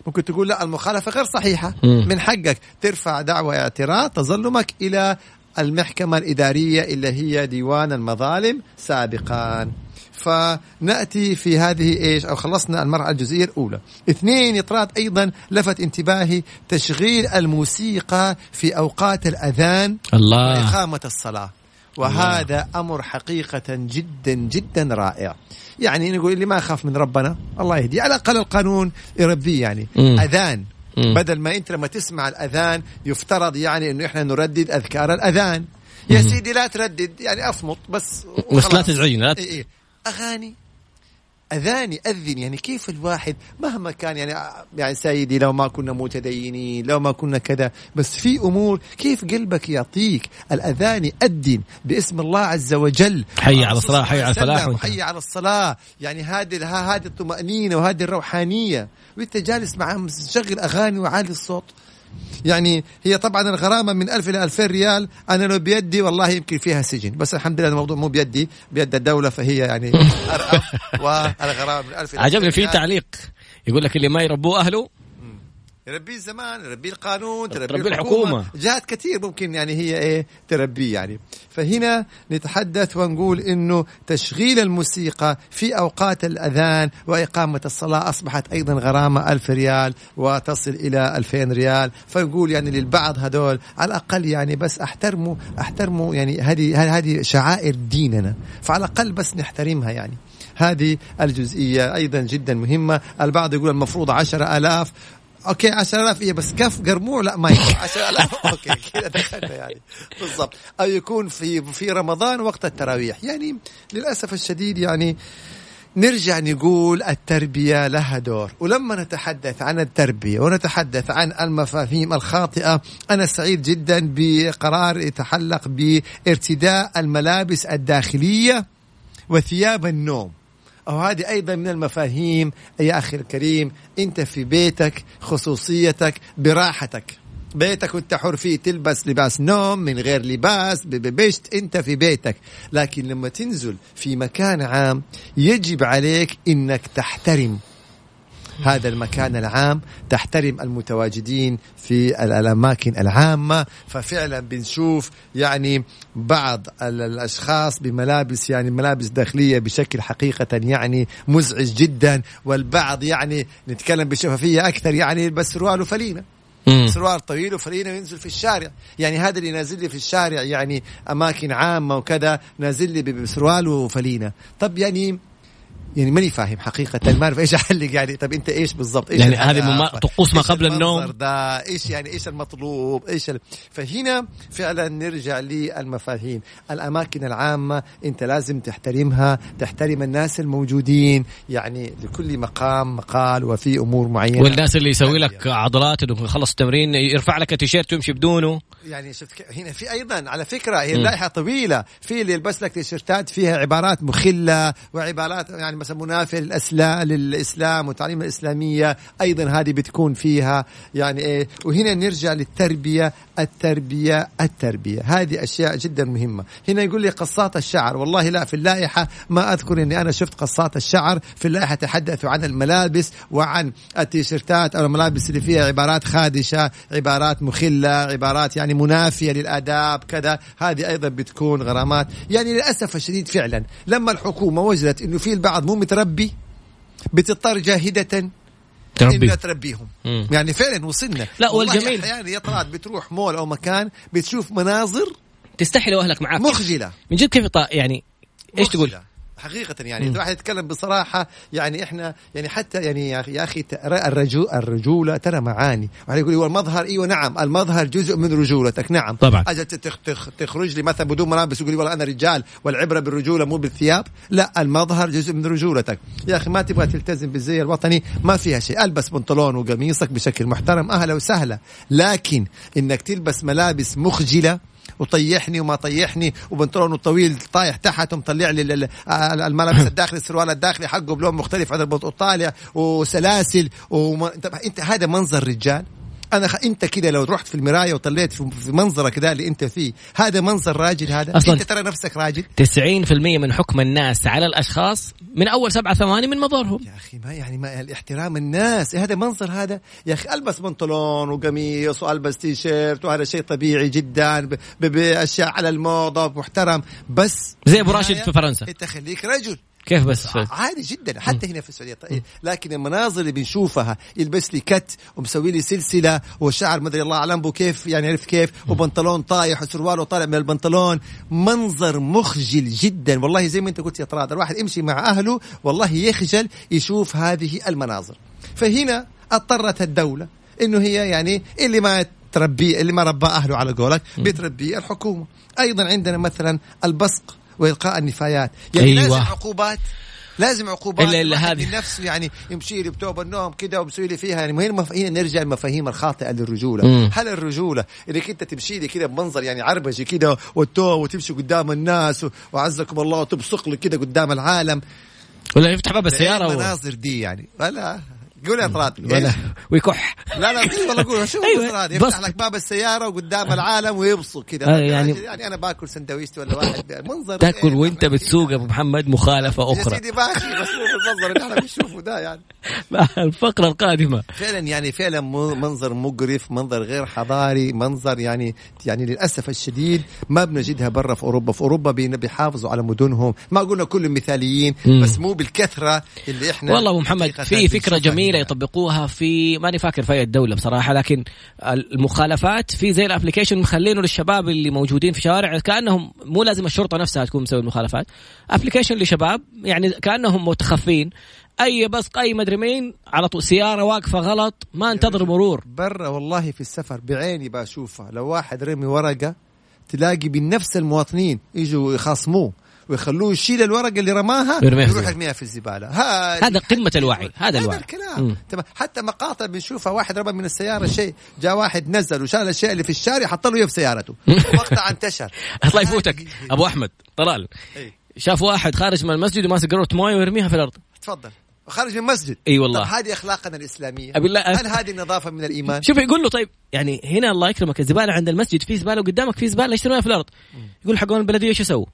ممكن تقول لا المخالفة غير صحيحة. مم. من حقك ترفع دعوى اعتراض تظلمك إلى المحكمة الإدارية اللي هي ديوان المظالم سابقا. فنأتي في هذه إيش؟ أو خلصنا المرحلة الجزئية الأولى. اثنين إطراد أيضا لفت انتباهي تشغيل الموسيقى في أوقات الأذان الله. وإقامة الصلاة. وهذا أمر حقيقة جدا جدا رائع. يعني نقول اللي ما يخاف من ربنا الله يهدي على الأقل القانون يربيه يعني. مم. أذان. بدل ما أنت لما تسمع الأذان يفترض يعني أنه إحنا نردد أذكار الأذان يا سيدي لا تردد يعني أصمت بس بس لا. تزعجنا إيه إيه. أغاني اذان ياذن يعني كيف الواحد مهما كان يعني يعني سيدي لو ما كنا متدينين لو ما كنا كذا بس في أمور كيف قلبك يعطيك؟ الأذان يأذن باسم الله عز وجل. حي على الصلاة، حي على الفلاح. حي على الصلاة. يعني هذه هذه الطمأنينة وهذه الروحانية. وأنت جالس معاه مشغل أغاني وعالي الصوت. يعني هي طبعا الغرامة من ألف إلى ألفين ريال. أنا لو بيدي والله يمكن فيها سجن. بس الحمد لله الموضوع مو بيدي بيد الدولة فهي يعني والغرامة من ألف إلى عجبني 2000 في. تعليق. يقول لك اللي ما يربوه أهله تربيه زمان تربيه القانون تربيه, تربيه الحكومة. الحكومة. جهات كثير ممكن يعني هي إيه تربيه يعني. فهنا نتحدث ونقول إنه تشغيل الموسيقى في أوقات الأذان وإقامة الصلاة أصبحت أيضا غرامة ألف ريال وتصل إلى 2000 ريال. فنقول يعني للبعض هذول على الأقل يعني بس أحترموا أحترموا يعني هذه هذه شعائر ديننا. فعلى الأقل بس نحترمها يعني. هذه الجزئية أيضا جدا مهمة. البعض يقول المفروض عشرة ألاف. okay 10000 إيه بس كف قرموع لا ما ينفع 10000 okay كذا دخلنا يعني. بالضبط. أو يكون في في رمضان وقت التراويح. يعني للأسف الشديد يعني نرجع نقول التربية لها دور. ولما نتحدث عن التربية ونتحدث عن المفاهيم الخاطئة أنا سعيد جدا بقرار يتعلق بارتداء الملابس الداخلية وثياب النوم. أو هذه أيضا من المفاهيم يا أخي الكريم أنت في بيتك خصوصيتك براحتك. بيتك وأنت حر فيه تلبس لباس نوم من غير لباس ببشت أنت في بيتك. لكن لما تنزل في مكان عام يجب عليك إنك تحترم. هذا المكان العام تحترم المتواجدين في الأماكن العامة. ففعلا بنشوف يعني بعض الأشخاص بملابس يعني ملابس داخلية بشكل حقيقة يعني مزعج جدا والبعض يعني نتكلم بشفافية أكثر يعني يلبس سروال وفلينة سروال طويل وفرينة وينزل في الشارع. يعني هذا اللي نازل لي في الشارع يعني أماكن عامة وكذا نازل لي بسروال وفلينة طب يعني يعني ماني فاهم حقيقة. ما أعرف إيش أعلق يعني. طب أنت إيش بالضبط؟ إيش يعني هذه مما طقوس ما قبل النوم؟ ده؟ إيش يعني إيش المطلوب؟ إيش ال... فهنا فعلا نرجع للمفاهيم. الأماكن العامة أنت لازم تحترمها تحترم الناس الموجودين. يعني لكل مقام مقال وفي أمور معينة. والناس اللي يسوي لك عضلات إنه خلص التمرين يرفع لك التيشيرت ويمشي بدونه. يعني شفت ك... هنا في أيضا على فكرة هي اللائحة طويلة. في اللي يلبس لك تيشيرتات فيها عبارات مخلة وعبارات يعني مثلا منافيه للاسلام للإسلام والتعليم الإسلامية. أيضا هذه بتكون فيها يعني إيه وهنا نرجع للتربية التربية التربية. هذه أشياء جدا مهمة. هنا يقول لي قصات الشعر. والله لا في اللائحة ما أذكر إني أنا شفت قصات الشعر. في اللائحة تحدثوا عن الملابس وعن التيشيرتات أو الملابس اللي فيها عبارات خادشة عبارات مخلة عبارات يعني منافية للآداب كذا. هذه أيضا بتكون غرامات. يعني للأسف الشديد فعلا لما الحكومة وجدت إنه في البعض مو متربي بتضطر جاهدة تربي. انها تربيهم. مم. يعني فعلا وصلنا. لا، والجميل- يا طلعت بتروح مول أو مكان بتشوف مناظر تستحي لو أهلك معاك مخجلة. من جد كيف يعني إيش تقول؟ حقيقة يعني الواحد يتكلم بصراحة يعني إحنا يعني حتى يعني يا أخي الرجو الرجولة ترى معاني، واحد يقول هو المظهر إيوه نعم المظهر جزء من رجولتك نعم. طبعاً. أجل تخ تخ تخرج لي مثلا بدون ملابس يقول لي والله أنا رجال والعبرة بالرجولة مو بالثياب، لا المظهر جزء من رجولتك، يا أخي ما تبغى تلتزم بالزي الوطني ما فيها شيء، ألبس بنطلون وقميصك بشكل محترم أهلا وسهلا، لكن إنك تلبس ملابس مخجلة وطيحني وما طيحني وبنطلون طويل طايح تحت ومطلع لي ال- ال- الملابس الداخلي السروال الداخلي حقه بلون مختلف عن البنطلون وسلاسل وما... انت هذا منظر رجال؟ أنا خ... أنت كده لو رحت في المرايه وطلعت في منظرك ده اللي أنت فيه هذا منظر راجل هذا؟ أصلاً- أنت ترى نفسك راجل؟ 90% من حكم الناس على الأشخاص من أول سبعة ثواني من مظهرهم يا أخي ما يعني ما الاحترام الناس هذا منظر هذا؟ يا أخي ألبس بنطلون وقميص وألبس تي شيرت وهذا شيء طبيعي جدا ب- ب- بأشياء على الموضة محترم بس زي أبو راشد في فرنسا. أنت خليك رجل. كيف بس عادي جدا حتى هنا في السعودية. طيب لكن المناظر اللي بنشوفها يلبس لي cut ومسوي لي سلسلة والشعر مدري الله أعلم به كيف يعني عرف كيف وبنطلون طايح وسرواله طالع من البنطلون. منظر مخجل جدا. والله زي ما أنت قلت يا طراد الواحد يمشي مع أهله والله يخجل يشوف هذه المناظر. فهنا اضطرت الدولة إنه هي يعني اللي ما تربيه اللي ما ربى أهله على قولك بتربيه الحكومة. أيضا عندنا مثلا البصق. وإلقاء النفايات. يعني أيوة. لازم عقوبات لازم عقوبات. إلا- إلا الواحد هذه. من نفسه يعني يمشي لي بتوب النوم كده ومسوي لي فيها. يعني هنا مف... هنا نرجع المفاهيم الخاطئة للرجولة. مم. هل الرجولة إنك أنت تمشي لي كده بمنظر يعني عربجي كده والتوب وتمشي قدام الناس و... وعزكم الله وتبصق لي كده قدام العالم؟ ولا يفتح باب السيارة إيه و... المناظر دي يعني؟ ولا. قول يا طراد. ولا ويكح. لا لا بس والله أقول شوف أيوة، المنظر بس- يفتح لك باب السيارة وقدام العالم ويبصق كذا. آه، يعني- يعني أنا باكل سندويشتي ولا واحد. منظر تاكل إيه، وانت طبعاً. بتسوق يا أبو محمد مخالفة يا أخرى. سيدي ماشي بس مو بالمنظر اللي إحنا بنشوفه ده يعني. الفقرة القادمة. فعلا يعني فعلا منظر مقرف منظر غير حضاري منظر يعني يعني للأسف الشديد ما بنجدها برا في أوروبا. في أوروبا بيحافظوا على مدنهم. ما قلنا كلهم مثاليين. بس مو بالكثرة اللي إحنا والله أبو محمد في فكرة بنشوفها جميلة. يطبقوها في ماني فاكر في أي دولة بصراحة لكن المخالفات في زي ال application مخلينه للشباب اللي موجودين في شوارع كأنهم مو لازم الشرطة نفسها تكون مسوي المخالفات. application لشباب يعني كأنهم متخفين. أي بس اي مدري مين على طول سيارة واقفة غلط ما انتظر مرور. برا والله في السفر بعيني بشوفها. لو واحد رمي ورقة تلاقي بنفس المواطنين يجوا يخاصموه. ويخلوه يشيل الورقه اللي رماها يروح. يرميها في الزبالة. هذا قمة الوعي هذا الوعي. الكلام. مم. تمام. حتى مقاطع بنشوفها واحد رمى من السيارة شيء جاء واحد نزل وشال الشيء اللي في الشارع حط له في سيارته. مقطع انتشر. الله يفوتك. أبو أحمد طلال. شاف واحد خارج من المسجد وماسك قروه موية ويرميها في الأرض. تفضل. خارج من المسجد. إي والله. طب هذه أخلاقنا الإسلامية. أبي الله- هل هذه النظافه من الإيمان؟ شوف يقول له طيب يعني هنا الله يكرمك الزبالة عند المسجد في زبالة وقدامك في زبالة ليش ترميها في الأرض؟ يقول حقون البلدية إيش يسووا؟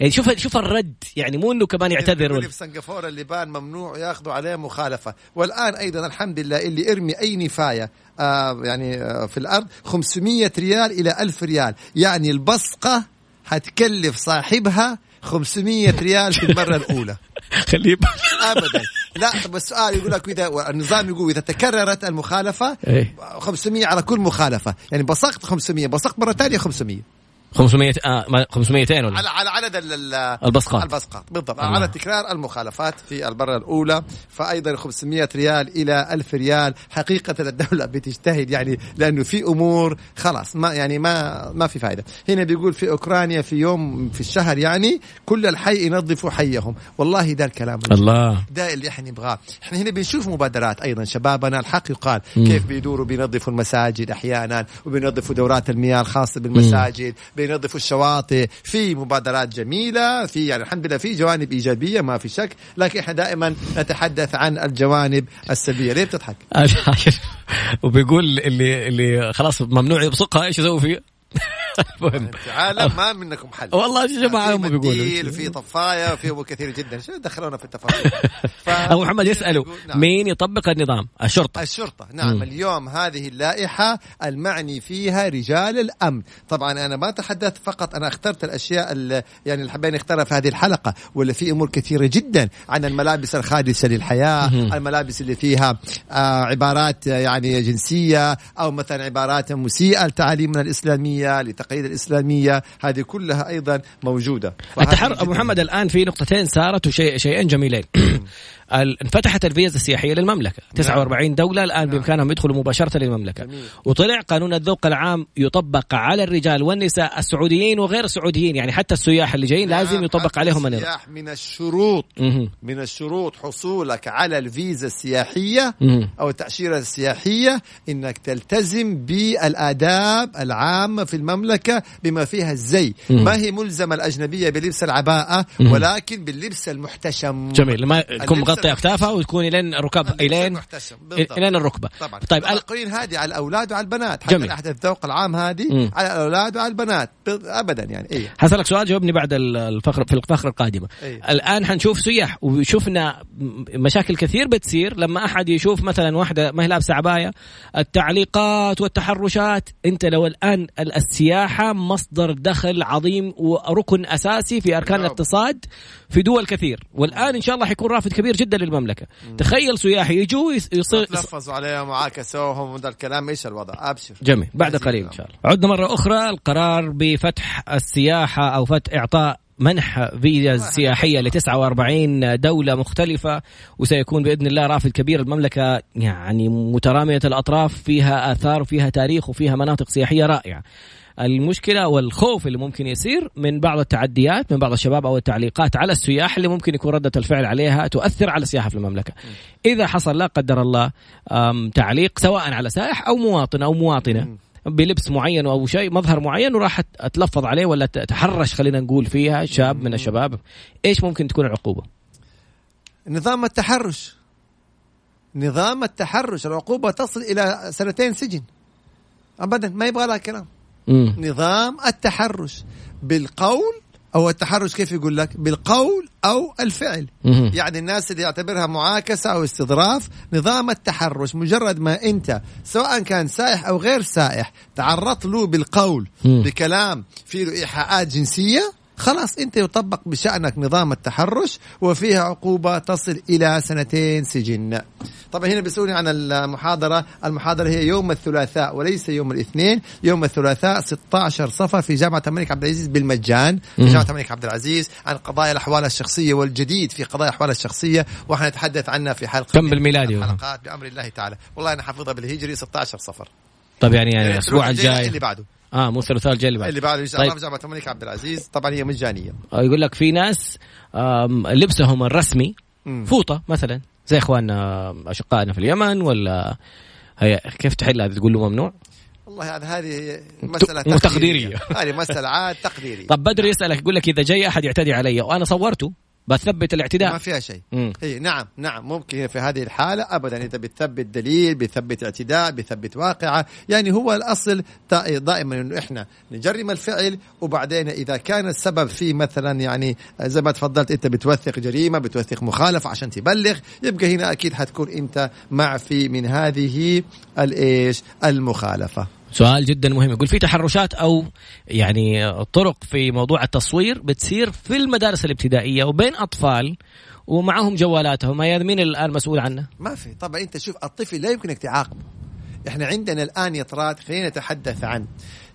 يعني شوف شوف الرد يعني مو إنه كمان يعتذر يقول ولا لي في سنغافورة اللبان ممنوع ياخذوا عليه مخالفة. والآن أيضا الحمد لله اللي ارمي أي نفاية آه يعني آه في الأرض 500 ريال إلى 1000 ريال. يعني البصقة حتكلف صاحبها 500 ريال في المرة الأولى. خليه ابدا. لا السؤال يقول لك إذا النظام يقول إذا تكررت المخالفة إيه. 500 على كل مخالفة. يعني بصقت 500 بصقت مرة ثانية 500 500 آه ما- 500 ولا؟ على على عدد ال- ال- البسقات. البسقات بالضبط. الله. على تكرار المخالفات في المره الأولى فايضا 500 ريال إلى 1000 ريال. حقيقة الدولة بتجتهد يعني لأنه في أمور خلاص ما يعني ما ما في فائده هنا بيقول في أوكرانيا في يوم في الشهر يعني كل الحي ينظفوا حيهم. والله ده الكلام. الله. ده اللي إحنا نبغاه. إحنا هنا بنشوف مبادرات أيضا. شبابنا الحق يقال. كيف بيدوروا بينظفوا المساجد أحيانا وبينظفوا دورات المياه الخاصة بالمساجد. بينظفوا الشواطئ في مبادرات جميلة في يعني الحمد لله في جوانب إيجابية ما في شك لكن إحنا دائما نتحدث عن الجوانب السلبية ليه بتضحك وبيقول اللي اللي خلاص ممنوع يبصقها إيش يسوي فيه؟ المهم. عالم ما منكم حل. والله يا جماعة هم بيقولوا في طفاية في امور كثيره جدا. شو دخلونا في التفاصيل؟ ف- أبو محمد يساله نعم. مين يطبق النظام؟ الشرطة. الشرطة. نعم. اليوم هذه اللائحة المعني فيها رجال الأمن. طبعا أنا ما تحدثت فقط أنا اخترت الأشياء اللي يعني اللي حبينا نختارها في هذه الحلقة ولا في أمور كثيرة جدا عن الملابس الخادسة للحياة مم. الملابس اللي فيها آه عبارات آه، يعني جنسية أو مثلا عبارات مسيئة لتعاليمنا الإسلامية لتقاليد الإسلامية هذه كلها أيضا موجودة. التحر جداً محمد الآن في نقطتين صارت وشيء شيئين جميلين. انفتحت الفيزا السياحية للمملكة 49 دولة الآن بإمكانهم يدخلوا مباشرة للمملكة جميل. وطلع قانون الذوق العام يطبق على الرجال والنساء السعوديين وغير السعوديين يعني حتى السياح اللي جايين لازم نعم، يطبق حتى عليهم النظام السياح من الشروط. من الشروط حصولك على الفيزا السياحية مهم. أو التأشيرة السياحية إنك تلتزم بالآداب العامة في المملكة بما فيها الزي مم. ما هي ملزمة الأجنبية بلبس العباءة مم. ولكن باللبس المحتشم جميل تكون مغطي اكتافها. وتكون إلين اللبس إلين. إلين الركبة طبعا طيب ال- القوانين هذه على الأولاد وعلى البنات حتى جميل. احدث الذوق العام هذه. على الأولاد وعلى البنات ابدا يعني إيه حسألك سؤال جاوبني بعد ال- الفقرة في الفقرة القادمة أي. الآن حنشوف سياح وشفنا مشاكل كثير بتصير لما أحد يشوف مثلا واحدة ما هي لابسة عباية التعليقات والتحرشات أنت لو الآن ال- السياحة مصدر دخل عظيم وركن أساسي في أركان نعم. الاقتصاد في دول كثير. والآن إن شاء الله حيكون رافد كبير جدا للمملكة. تخيل سياح يجوا يص- يصير تلفظوا عليهم وعاكسوهم وذا الكلام. إيش الوضع؟ أبشر. جميل. بعد قليل إن. شاء الله. عدنا مرة أخرى. القرار بفتح السياحة أو فتح إعطاء منح فيزا سياحية ل 49 دولة مختلفة. وسيكون بإذن الله رافد كبير. المملكة يعني مترامية الأطراف فيها آثار وفيها تاريخ وفيها مناطق سياحية رائعة. المشكلة والخوف اللي ممكن يصير من بعض التعديات من بعض الشباب أو التعليقات على السياح اللي ممكن يكون ردة الفعل عليها تؤثر على السياحة في المملكة. إذا حصل لا قدر الله تعليق سواء على سائح أو مواطن أو مواطنة بلبس معين أو شيء مظهر معين وراح أتلفظ عليه ولا تحرش خلينا نقول فيها شاب من الشباب. إيش ممكن تكون العقوبة؟ نظام التحرش. نظام التحرش العقوبة تصل إلى سنتين سجن. أبدا ما يبغى لها كلام. مم. نظام التحرش بالقول أو التحرش كيف يقول لك بالقول أو الفعل مم. يعني الناس اللي يعتبرها معاكسة أو استظراف نظام التحرش مجرد ما أنت سواء كان سائح أو غير سائح تعرضت له بالقول مم. بكلام فيه له إيحاءات جنسية خلاص انت يطبق بشأنك نظام التحرش وفيها عقوبة تصل إلى سنتين سجن. طبعا هنا بيسألوني عن المحاضرة، المحاضرة هي يوم الثلاثاء وليس يوم الاثنين، يوم الثلاثاء 16 صفر في جامعة الملك عبد العزيز بالمجان، في. جامعة الملك عبد العزيز عن قضايا الأحوال الشخصية والجديد في قضايا الأحوال الشخصية وحنتحدث عنها في حلقة كم بالميلادي؟ من الحلقات بأمر الله تعالى، والله أنا حافظها بالهجري 16 صفر. طيب يعني, يعني الأسبوع الجاي الجاي اللي بعده آه مو الثلاثاء الجاي اللي بعد اللي بعده إن شاء الله طيب. في جامعه الملك عبد العزيز طبعا هي مجانية. آه، يقول لك في ناس لبسهم الرسمي مم. فوطة مثلا زي إخواننا أشقائنا في اليمن ولا هي كيف تحل هذه تقول له ممنوع؟ والله هذا هذه مسألة تقديرية. هذه مسألة عاد تقديري طب بدر يسألك يقول لك إذا جاي أحد يعتدي علي وأنا صورته بثبت ما الاعتداء. فيها شيء. إي نعم نعم ممكن في هذه الحالة ابدا إذا بتثبت دليل بتثبت اعتداء بتثبت واقعة يعني هو الأصل دائما إنه إحنا نجرم الفعل وبعدين إذا كان السبب فيه مثلا يعني زي ما تفضلت أنت بتوثق جريمة بتوثق مخالفة عشان تبلغ يبقى هنا أكيد حتكون أنت معفي من هذه الايش المخالفة. سؤال جدا مهم. يقول في تحرشات أو يعني طرق في موضوع التصوير بتصير في المدارس الابتدائية وبين أطفال ومعهم جوالاتهم. هي مين الآن مسؤول عنه؟ ما في. طبعا أنت شوف الطفل لا يمكنك تعاقبه إحنا عندنا الآن يا طراد خلينا نتحدث عن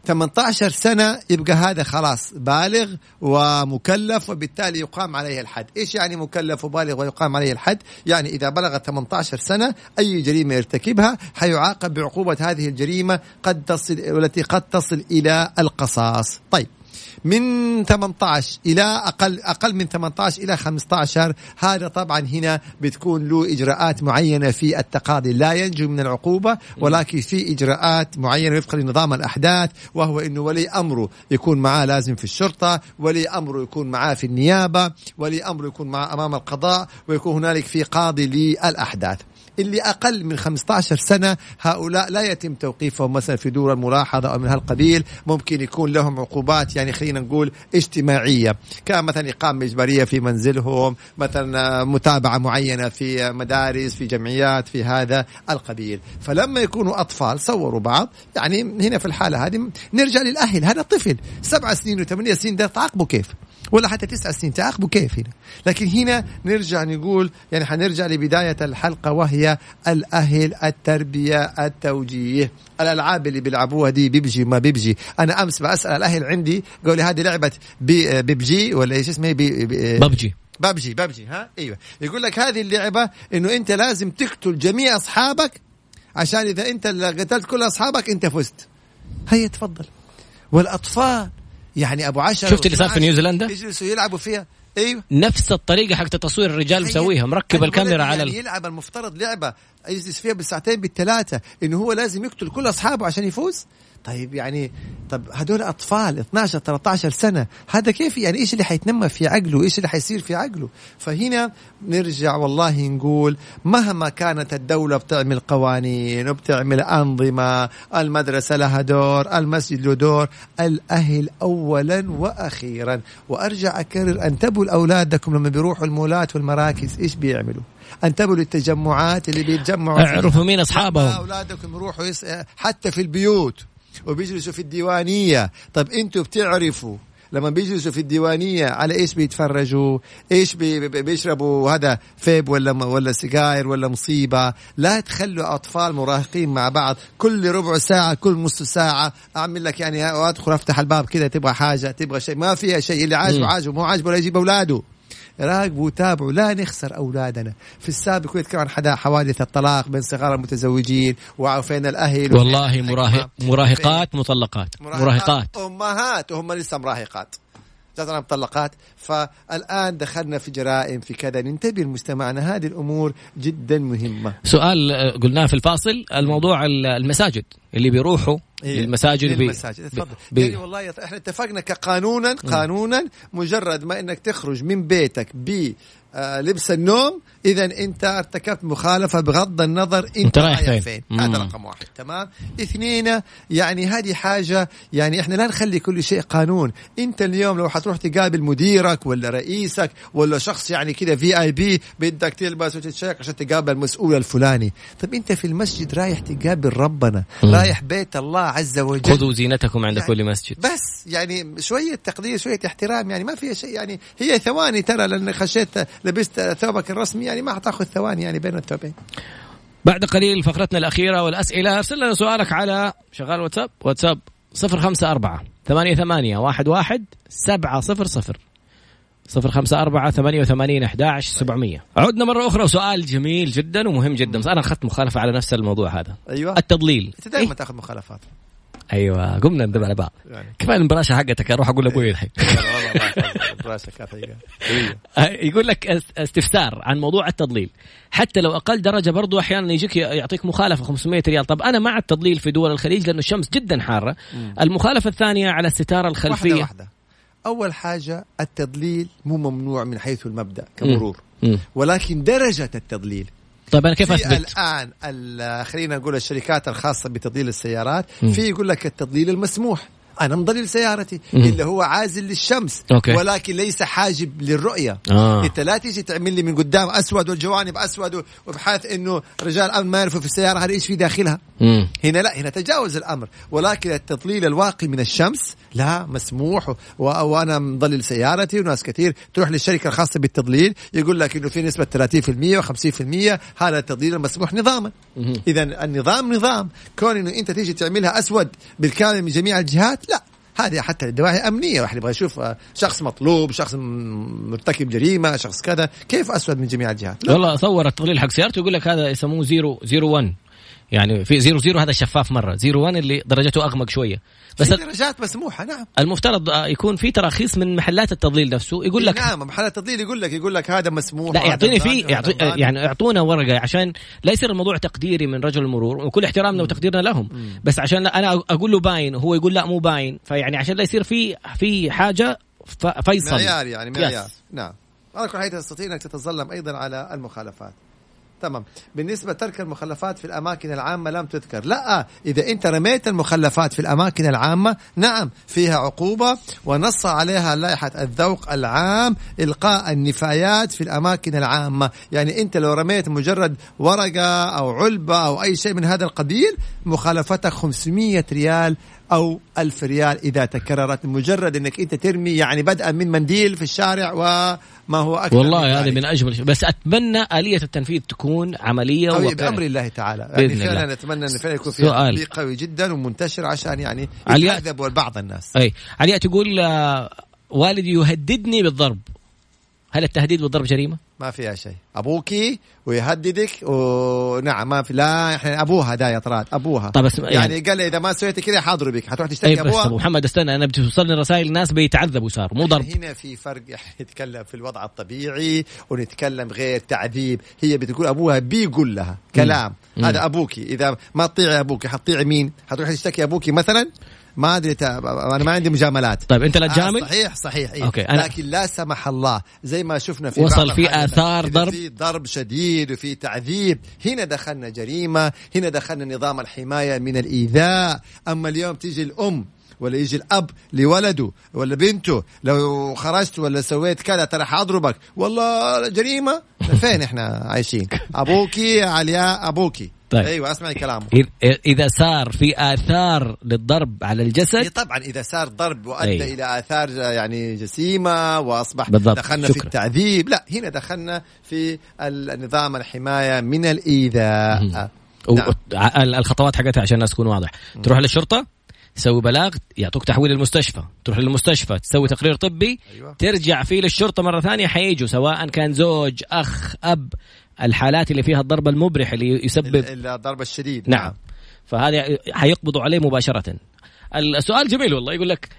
18 سنة يبقى هذا خلاص بالغ ومكلف وبالتالي يقام عليه الحد. إيش يعني مكلف وبالغ ويقام عليه الحد؟ يعني إذا بلغ 18 سنة أي جريمة يرتكبها حيعاقب بعقوبة هذه الجريمة قد تصل والتي قد تصل إلى القصاص. طيب. من 18 إلى أقل أقل من 18 إلى 15 هذا طبعا هنا بتكون له إجراءات معينة في التقاضي. لا ينجو من العقوبة ولكن في إجراءات معينة وفقا لنظام الأحداث وهو إنه ولي أمره يكون معاه لازم في الشرطة ولي أمره يكون معاه في النيابة ولي أمره يكون معاه أمام القضاء ويكون هنالك في قاضي للأحداث. اللي أقل من 15 سنة هؤلاء لا يتم توقيفهم مثلا في دور الملاحظة أو من هالقبيل ممكن يكون لهم عقوبات يعني خلينا نقول اجتماعية. كان مثلا إقامة إجبارية في منزلهم مثلا متابعة معينة في مدارس في جمعيات في هذا القبيل. فلما يكونوا أطفال صوروا بعض. يعني هنا في الحالة هذه نرجع للأهل. هذا طفل سبع سنين وثمانية سنين ده تعاقبه كيف؟ ولا حتى تسع سنين تعاقبه كيف هنا؟ لكن هنا نرجع نقول يعني حنرجع لبداية الحلقة وهي الأهل التربية التوجيه. الألعاب اللي بيلعبوها دي بيبجي ما بيبجي. أنا أمس بسأل الأهل عندي قالوا لي هذه لعبة بي بيبجي ولا إيش اسمها؟ بي بي ببجي. ببجي ببجي ها؟ أيوه. يقول لك هذه اللعبة إنه أنت لازم تقتل جميع أصحابك عشان إذا أنت اللي قتلت كل أصحابك أنت فزت. هيا تفضل. والأطفال يعني أبو عشر شفت اللي صار في نيوزيلندا؟ يجلسوا يلعبوا فيها أيوه نفس الطريقة حق تصوير الرجال. مسويها مركب الكاميرا على يعني. يلعب المفترض لعبة يجلس فيها بالساعتين بالثلاثه إنه هو لازم يقتل كل أصحابه عشان يفوز طيب يعني طب هدول أطفال 12 13 سنة هذا كيف يعني إيش اللي حيتنمى في عقله؟ إيش اللي حيصير في عقله؟ فهنا نرجع والله نقول مهما كانت الدولة بتعمل قوانين وبتعمل أنظمة المدرسة لها دور المسجد له دور الأهل اولا وأخيرا. وأرجع أكرر انتبهوا لأولادكم لما بيروحوا المولات والمراكز إيش بيعملوا؟ انتبهوا للتجمعات اللي بيتجمعوا. اعرفوا مين أصحابهم. أولادكم يروحوا يس... حتى في البيوت. وبيجلسوا في الديوانية. طب أنتوا بتعرفوا لما بيجلسوا في الديوانية على إيش بيتفرجوا؟ إيش بي... بي- بيشربوا هذا فيب ولا ولا سجاير ولا مصيبة؟ لا تخلوا أطفال مراهقين مع بعض كل ربع ساعة كل نص ساعة. أعمل لك يعني أدخل أفتح الباب كذا تبغى حاجة تبغى شيء. ما فيها شيء. اللي عاجبه. عاجبه مو عاجبه لا يجيب أولاده. راقبوا وتابعوا. لا نخسر أولادنا. في السابق كنت حدا حوادث الطلاق بين صغار المتزوجين وفين الأهل. والله مراهق. مراهقات مطلقات. مراهقات. أمهات. وهم لسه مراهقات. جاتنا مطلقات. فالآن دخلنا في جرائم في كذا. ننتبه لمجتمعنا هذه الأمور جدا مهمة. سؤال آه، قلناه في الفاصل الموضوع ال- المساجد اللي بيروحوا إيه، للمساجد بي- للمساجد. تفضل. بي- يعني والله يط- إحنا اتفقنا كقانونا قانونا مجرد ما إنك تخرج من بيتك ب آه، لبس النوم اذا أنت ارتكبت مخالفة بغض النظر إنت, رايح فين؟ هذا. رقم واحد. تمام؟ اثنين يعني هذه حاجة يعني إحنا لا نخلي كل شيء قانون. أنت اليوم لو حتروح تقابل مديرك ولا رئيسك ولا شخص يعني كذا في اي بي بدك تلبس وتتشيك عشان تقابل المسؤول الفلاني. طب أنت في المسجد رايح تقابل ربنا مم. رايح بيت الله عز وجل. خذوا زينتكم عند يعني كل مسجد. بس يعني شوية تقدير شوية احترام يعني ما فيها شيء يعني هي ثواني ترى لأن خشيت لبست ثوبك الرسمي يعني ما حتاخذ ثواني يعني بين الثوبين بعد قليل فقرتنا الأخيرة والأسئلة أرسل لنا سؤالك على شغال واتساب؟ واتساب صفر خمسة أربعة ثمانية ثمانية واحد واحد سبعة صفر صفر. صفر خمسة أربعة ثمانية وثمانين أحداش سبعمية. عدنا مرة أخرى وسؤال جميل جدا ومهم جدا. بس أنا أخذت مخالفة على نفس الموضوع هذا. أيوة. التضليل. أنت دائما إيه؟ تأخذ مخالفات. أيوة قمنا ندب على بعض. يعني. كفاية المبراشة حقتك أروح أقول لأبوي الحين. يقول لك أس- استفسار عن موضوع التضليل. حتى لو أقل درجة برضو أحيانا يجيك يعطيك مخالفة 500 ريال. طب أنا مع التضليل في دول الخليج لأنه الشمس جدا حارة. المخالفة الثانية على الستارة الخلفية. واحدة. واحدة أول حاجة التضليل مو ممنوع من حيث المبدأ كمرور. مم. ولكن درجة التضليل. طيب أنا كيف في أثبت الآن ال- خلينا نقول الشركات الخاصة بتضليل السيارات. في يقول لك التضليل المسموح أنا مضلل سيارتي مم. اللي هو عازل للشمس okay. ولكن ليس حاجب للرؤية آه. إنت لا تيجي تعمل لي من قدام أسود والجوانب أسود وبحيث إنه رجال امن ما يعرفوا في السيارة هذه إيش في داخلها مم. هنا لا هنا تجاوز الأمر ولكن التضليل الواقي من الشمس لا مسموح و... وأنا مضلل سيارتي وناس كثير تروح للشركة الخاصة بالتضليل يقول لك إنه في نسبة 30% و50% هذا التضليل المسموح نظاما. اذا النظام نظام كون إنه أنت تيجي تعملها أسود بالكامل من جميع الجهات هذه حتى لدواعي أمنية. واحد يبغى يشوف آه، شخص مطلوب شخص مرتكب جريمة شخص كذا كيف أسود من جميع الجهات. والله صور التضليل حق سيارته يقول لك هذا يسموه zero zero 1 يعني في zero zero هذا شفاف مرة. zero 1 اللي درجته أغمق شوية. بس في درجات مسموحه نعم المفترض آه، يكون في تراخيص من محلات التضليل نفسه. يقول لك نعم محل التضليل يقول لك يقول لك هذا مسموح لا يعطيني في يعطي. يعني يعطونا ورقة عشان لا يصير الموضوع تقديري من رجل المرور وكل احترامنا وتقديرنا لهم. بس عشان أنا أقول له باين وهو يقول لا مو باين. فيعني عشان لا يصير في في حاجة فيصل. معيار يعني معيار. نعم. على كل حال تستطيع إنك تتظلم أيضا على المخالفات. تمام. بالنسبة ترك المخلفات في الأماكن العامة لم تذكر. لا إذا أنت رميت المخلفات في الأماكن العامة نعم فيها عقوبة ونص عليها لائحة الذوق العام إلقاء النفايات في الأماكن العامة. يعني أنت لو رميت مجرد ورقة أو علبة أو أي شيء من هذا القبيل مخالفتك 500 ريال أو ألف ريال إذا تكررت. مجرد أنك أنت ترمي يعني بدءا من منديل في الشارع وما هو أكثر والله ذلك. من أجمل شيء بس أتمنى آلية التنفيذ تكون عملية قوي وواقعية. بأمر الله تعالى يعني بإذن فعلا الله. نتمنى أن فعلا يكون في سؤال. تطبيق قوي جدا ومنتشر عشان يعني. يتعذب بعض الناس أي علياء تقول آه، والدي يهددني بالضرب هل التهديد والضرب جريمة؟ ما فيها شيء. أبوكي ويهددك ونعم ما في لا إحنا أبوها دا يا طراد أبوها. طيب بس يعني, يعني- قال لي إذا ما سويت كذا حاضربك حتروح تشتكي ابو أبوها؟ محمد استنى أنا بتوصلني رسائل ناس بيتعذبوا صار مو ضرب. هنا في فرق إحنا نتكلم في الوضع الطبيعي ونتكلم غير تعذيب. هي بتقول أبوها بيقول لها كلام. مم. هذا أبوكي. إذا ما تطيعي أبوكي حتطيعي مين؟ حتروح تشتكي أبوكي مثلا؟ ما أدري أنا ما عندي مجاملات. طيب أنت لا آه تجامل؟ صحيح صحيح إيه. okay، أنا- لكن لا سمح الله زي ما شفنا في وصل في إذا ضرب. في ضرب؟ شديد وفي تعذيب هنا دخلنا جريمة هنا دخلنا نظام الحماية من الإيذاء. أما اليوم تيجي الأم ولا يجي الأب لولده ولا بنته لو خرجت ولا سويت كذا ترى حاضربك. والله جريمة. فين إحنا عايشين؟ أبوكي يا علياء أبوكي. طيب. أيوه اسمعي كلامه إذا صار في آثار للضرب على إيه الجسد طبعا إذا صار ضرب وأدى أي. إلى آثار يعني جسيمة واصبح بالضبط. دخلنا في شكرا. التعذيب لا هنا دخلنا في النظام الحماية من الإيذاء و- نعم. الخطوات حقتها عشان الناس تكون واضح تروح للشرطة تسوي بلاغ يعطوك تحويل للمستشفى تروح للمستشفى تسوي تقرير طبي أيوة. ترجع فيه للشرطة مرة ثانية حيجوا سواء كان زوج أخ أب الحالات اللي فيها الضرب المبرح اللي يسبب ال- الضرب الشديد. نعم. فهذه حيقبضوا عليه مباشرة. السؤال جميل والله. يقول لك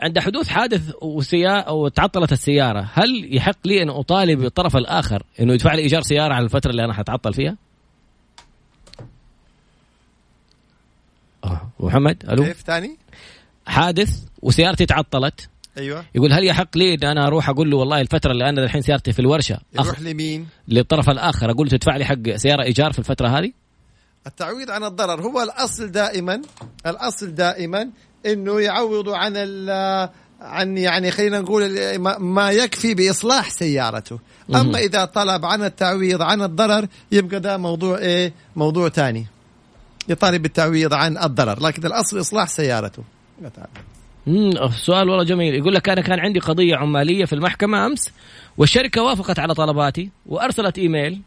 عند حدوث حادث وسيارة وتعطلت السيارة هل يحق لي أن أطالب الطرف الآخر أنه يدفع لي إيجار سيارة على الفترة اللي أنا حتعطل فيها؟ آه. محمد ألو؟ كيف ثاني حادث وسيارتي تعطلت. أيوه. يقول هل يحق لي إن أنا أروح أقول له والله الفترة اللي أنا الحين سيارتي في الورشة أخ... يروح لمين؟ للطرف الآخر. أقول له تدفع لي حق سيارة إيجار في الفترة هذه؟ التعويض عن الضرر هو الأصل دائما الأصل دائما إنه يعوضوا عن ال- عن يعني خلينا نقول ما يكفي بإصلاح سيارته. أما إذا طلب عن التعويض عن الضرر يبقى ده موضوع إيه؟ موضوع ثاني يطالب بالتعويض عن الضرر لكن الأصل إصلاح سيارته. سؤال والله جميل. يقول لك أنا كان عندي قضية عمالية في المحكمة أمس والشركة وافقت على طلباتي وأرسلت إيميل.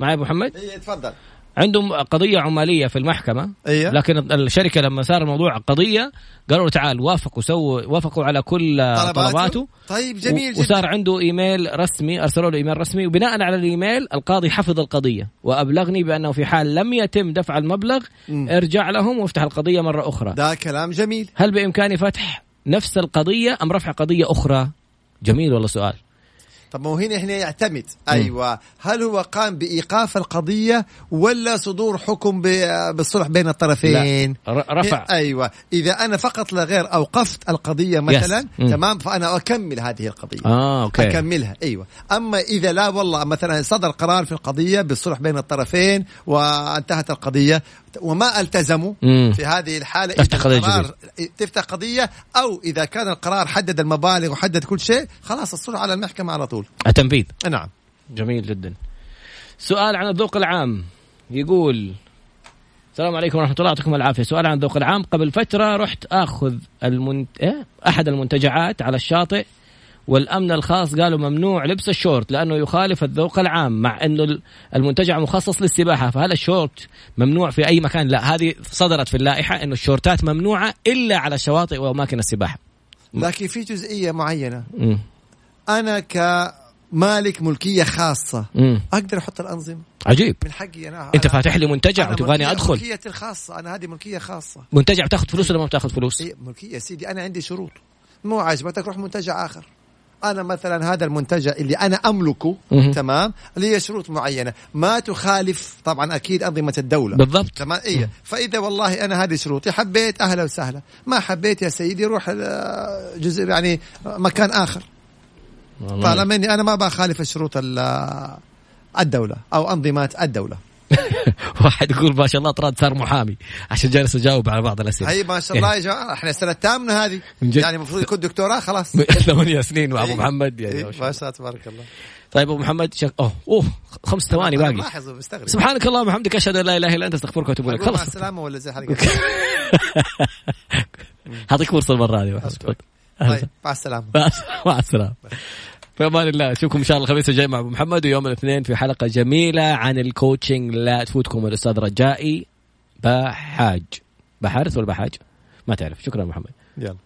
معي أبو محمد؟ إيه تفضل. عندهم قضية عمالية في المحكمة. إيه لكن الشركة لما صار الموضوع قضية قالوا تعال وافقوا سووا وافقوا على كل طلباته. طيب جميل جدا. وصار عنده إيميل رسمي أرسلوا له إيميل رسمي وبناء على الإيميل القاضي حفظ القضية. وأبلغني بأنه في حال لم يتم دفع المبلغ مم. ارجع لهم وافتح القضية مرة أخرى. ده كلام جميل. هل بإمكاني فتح نفس القضية أم رفع قضية أخرى؟ جميل والله سؤال؟ طب ما هو هنا هنا يعتمد. أيوه. هل هو قام بإيقاف القضية ولا صدور حكم بالصلح بين الطرفين؟ ر- رفع. أيوه. إذا أنا فقط لا غير اوقفت القضية مثلا مم. تمام؟ فأنا أكمل هذه القضية. آه أوكي. أكملها. أيوه. أما إذا لا والله مثلا صدر قرار في القضية بالصلح بين الطرفين وانتهت القضية وما التزموا مم. في هذه الحالة تفتح القرار تفتح قضية أو إذا كان القرار حدد المبالغ وحدد كل شيء خلاص الصلح على المحكمة على طول. التنفيذ. نعم. جميل جدا. سؤال عن الذوق العام. يقول السلام عليكم ورحمة الله يعطيكم العافية. سؤال عن الذوق العام. قبل فترة رحت أخذ المنت... إيه؟ أحد المنتجعات على الشاطئ. والأمن الخاص قالوا ممنوع لبس الشورت لأنه يخالف الذوق العام مع أنه المنتجع مخصص للسباحة فهل الشورت ممنوع في أي مكان. لا هذه صدرت في اللائحة أنه الشورتات ممنوعة إلا على الشواطئ وأماكن السباحة. لكن في جزئية معينة. مم. أنا كمالك ملكية خاصة مم. أقدر أحط الأنظمة؟ عجيب. من حقي أنا. أنت أنا- فاتح لي منتجع وتبغاني أدخل. ملكيتي الخاصة أنا هذه ملكية خاصة. منتجع بتاخذ فلوس ولا ما بتاخذ فلوس؟ هي ملكية سيدي أنا عندي شروط. مو عاجبتك روح منتجع آخر. أنا مثلا هذا المنتجع اللي أنا أملكه. تمام؟ لي شروط معينة. ما تخالف طبعا أكيد أنظمة الدولة. بالضبط. تمام؟ إيه. فإذا والله أنا هذه شروطي حبيت أهلا وسهلا. ما حبيت يا سيدي روح آه، جزء يعني مكان آخر. طالما إني أنا ما بخالف الشروط ال- الدولة أو أنظمات الدولة. واحد يقول ما شاء الله طراد صار محامي. عشان جالس أجاوب على بعض الأسئلة. هي ما شاء الله يا جماعة إحنا السنة الثامنة هذه. يعني المفروض يكون دكتوراه خلاص. ثمانية سنين مع أبو إيه. محمد يعني إيه، ما شاء الله. تبارك الله. طيب أبو محمد شك... أوه أوه خمس ثواني باقي. ملاحظ ومستغرب سبحانك اللهم وبحمدك أشهد أن لا إله إلا أنت أستغفرك وأتوب إليك. أقول مع السلامة ولا زي حلقة؟ اعطيك فرصة المرة هذه. طيب مع السلامة. مع السلامة. في أمان الله. أشوفكم إن شاء الله الخميس الجاي مع أبو محمد ويوم الاثنين في حلقة جميلة عن الكوتشنج لا تفوتكم الأستاذ رجائي بحاج. بحارث ولا بحاج؟ ما تعرف. شكرا محمد. يلا.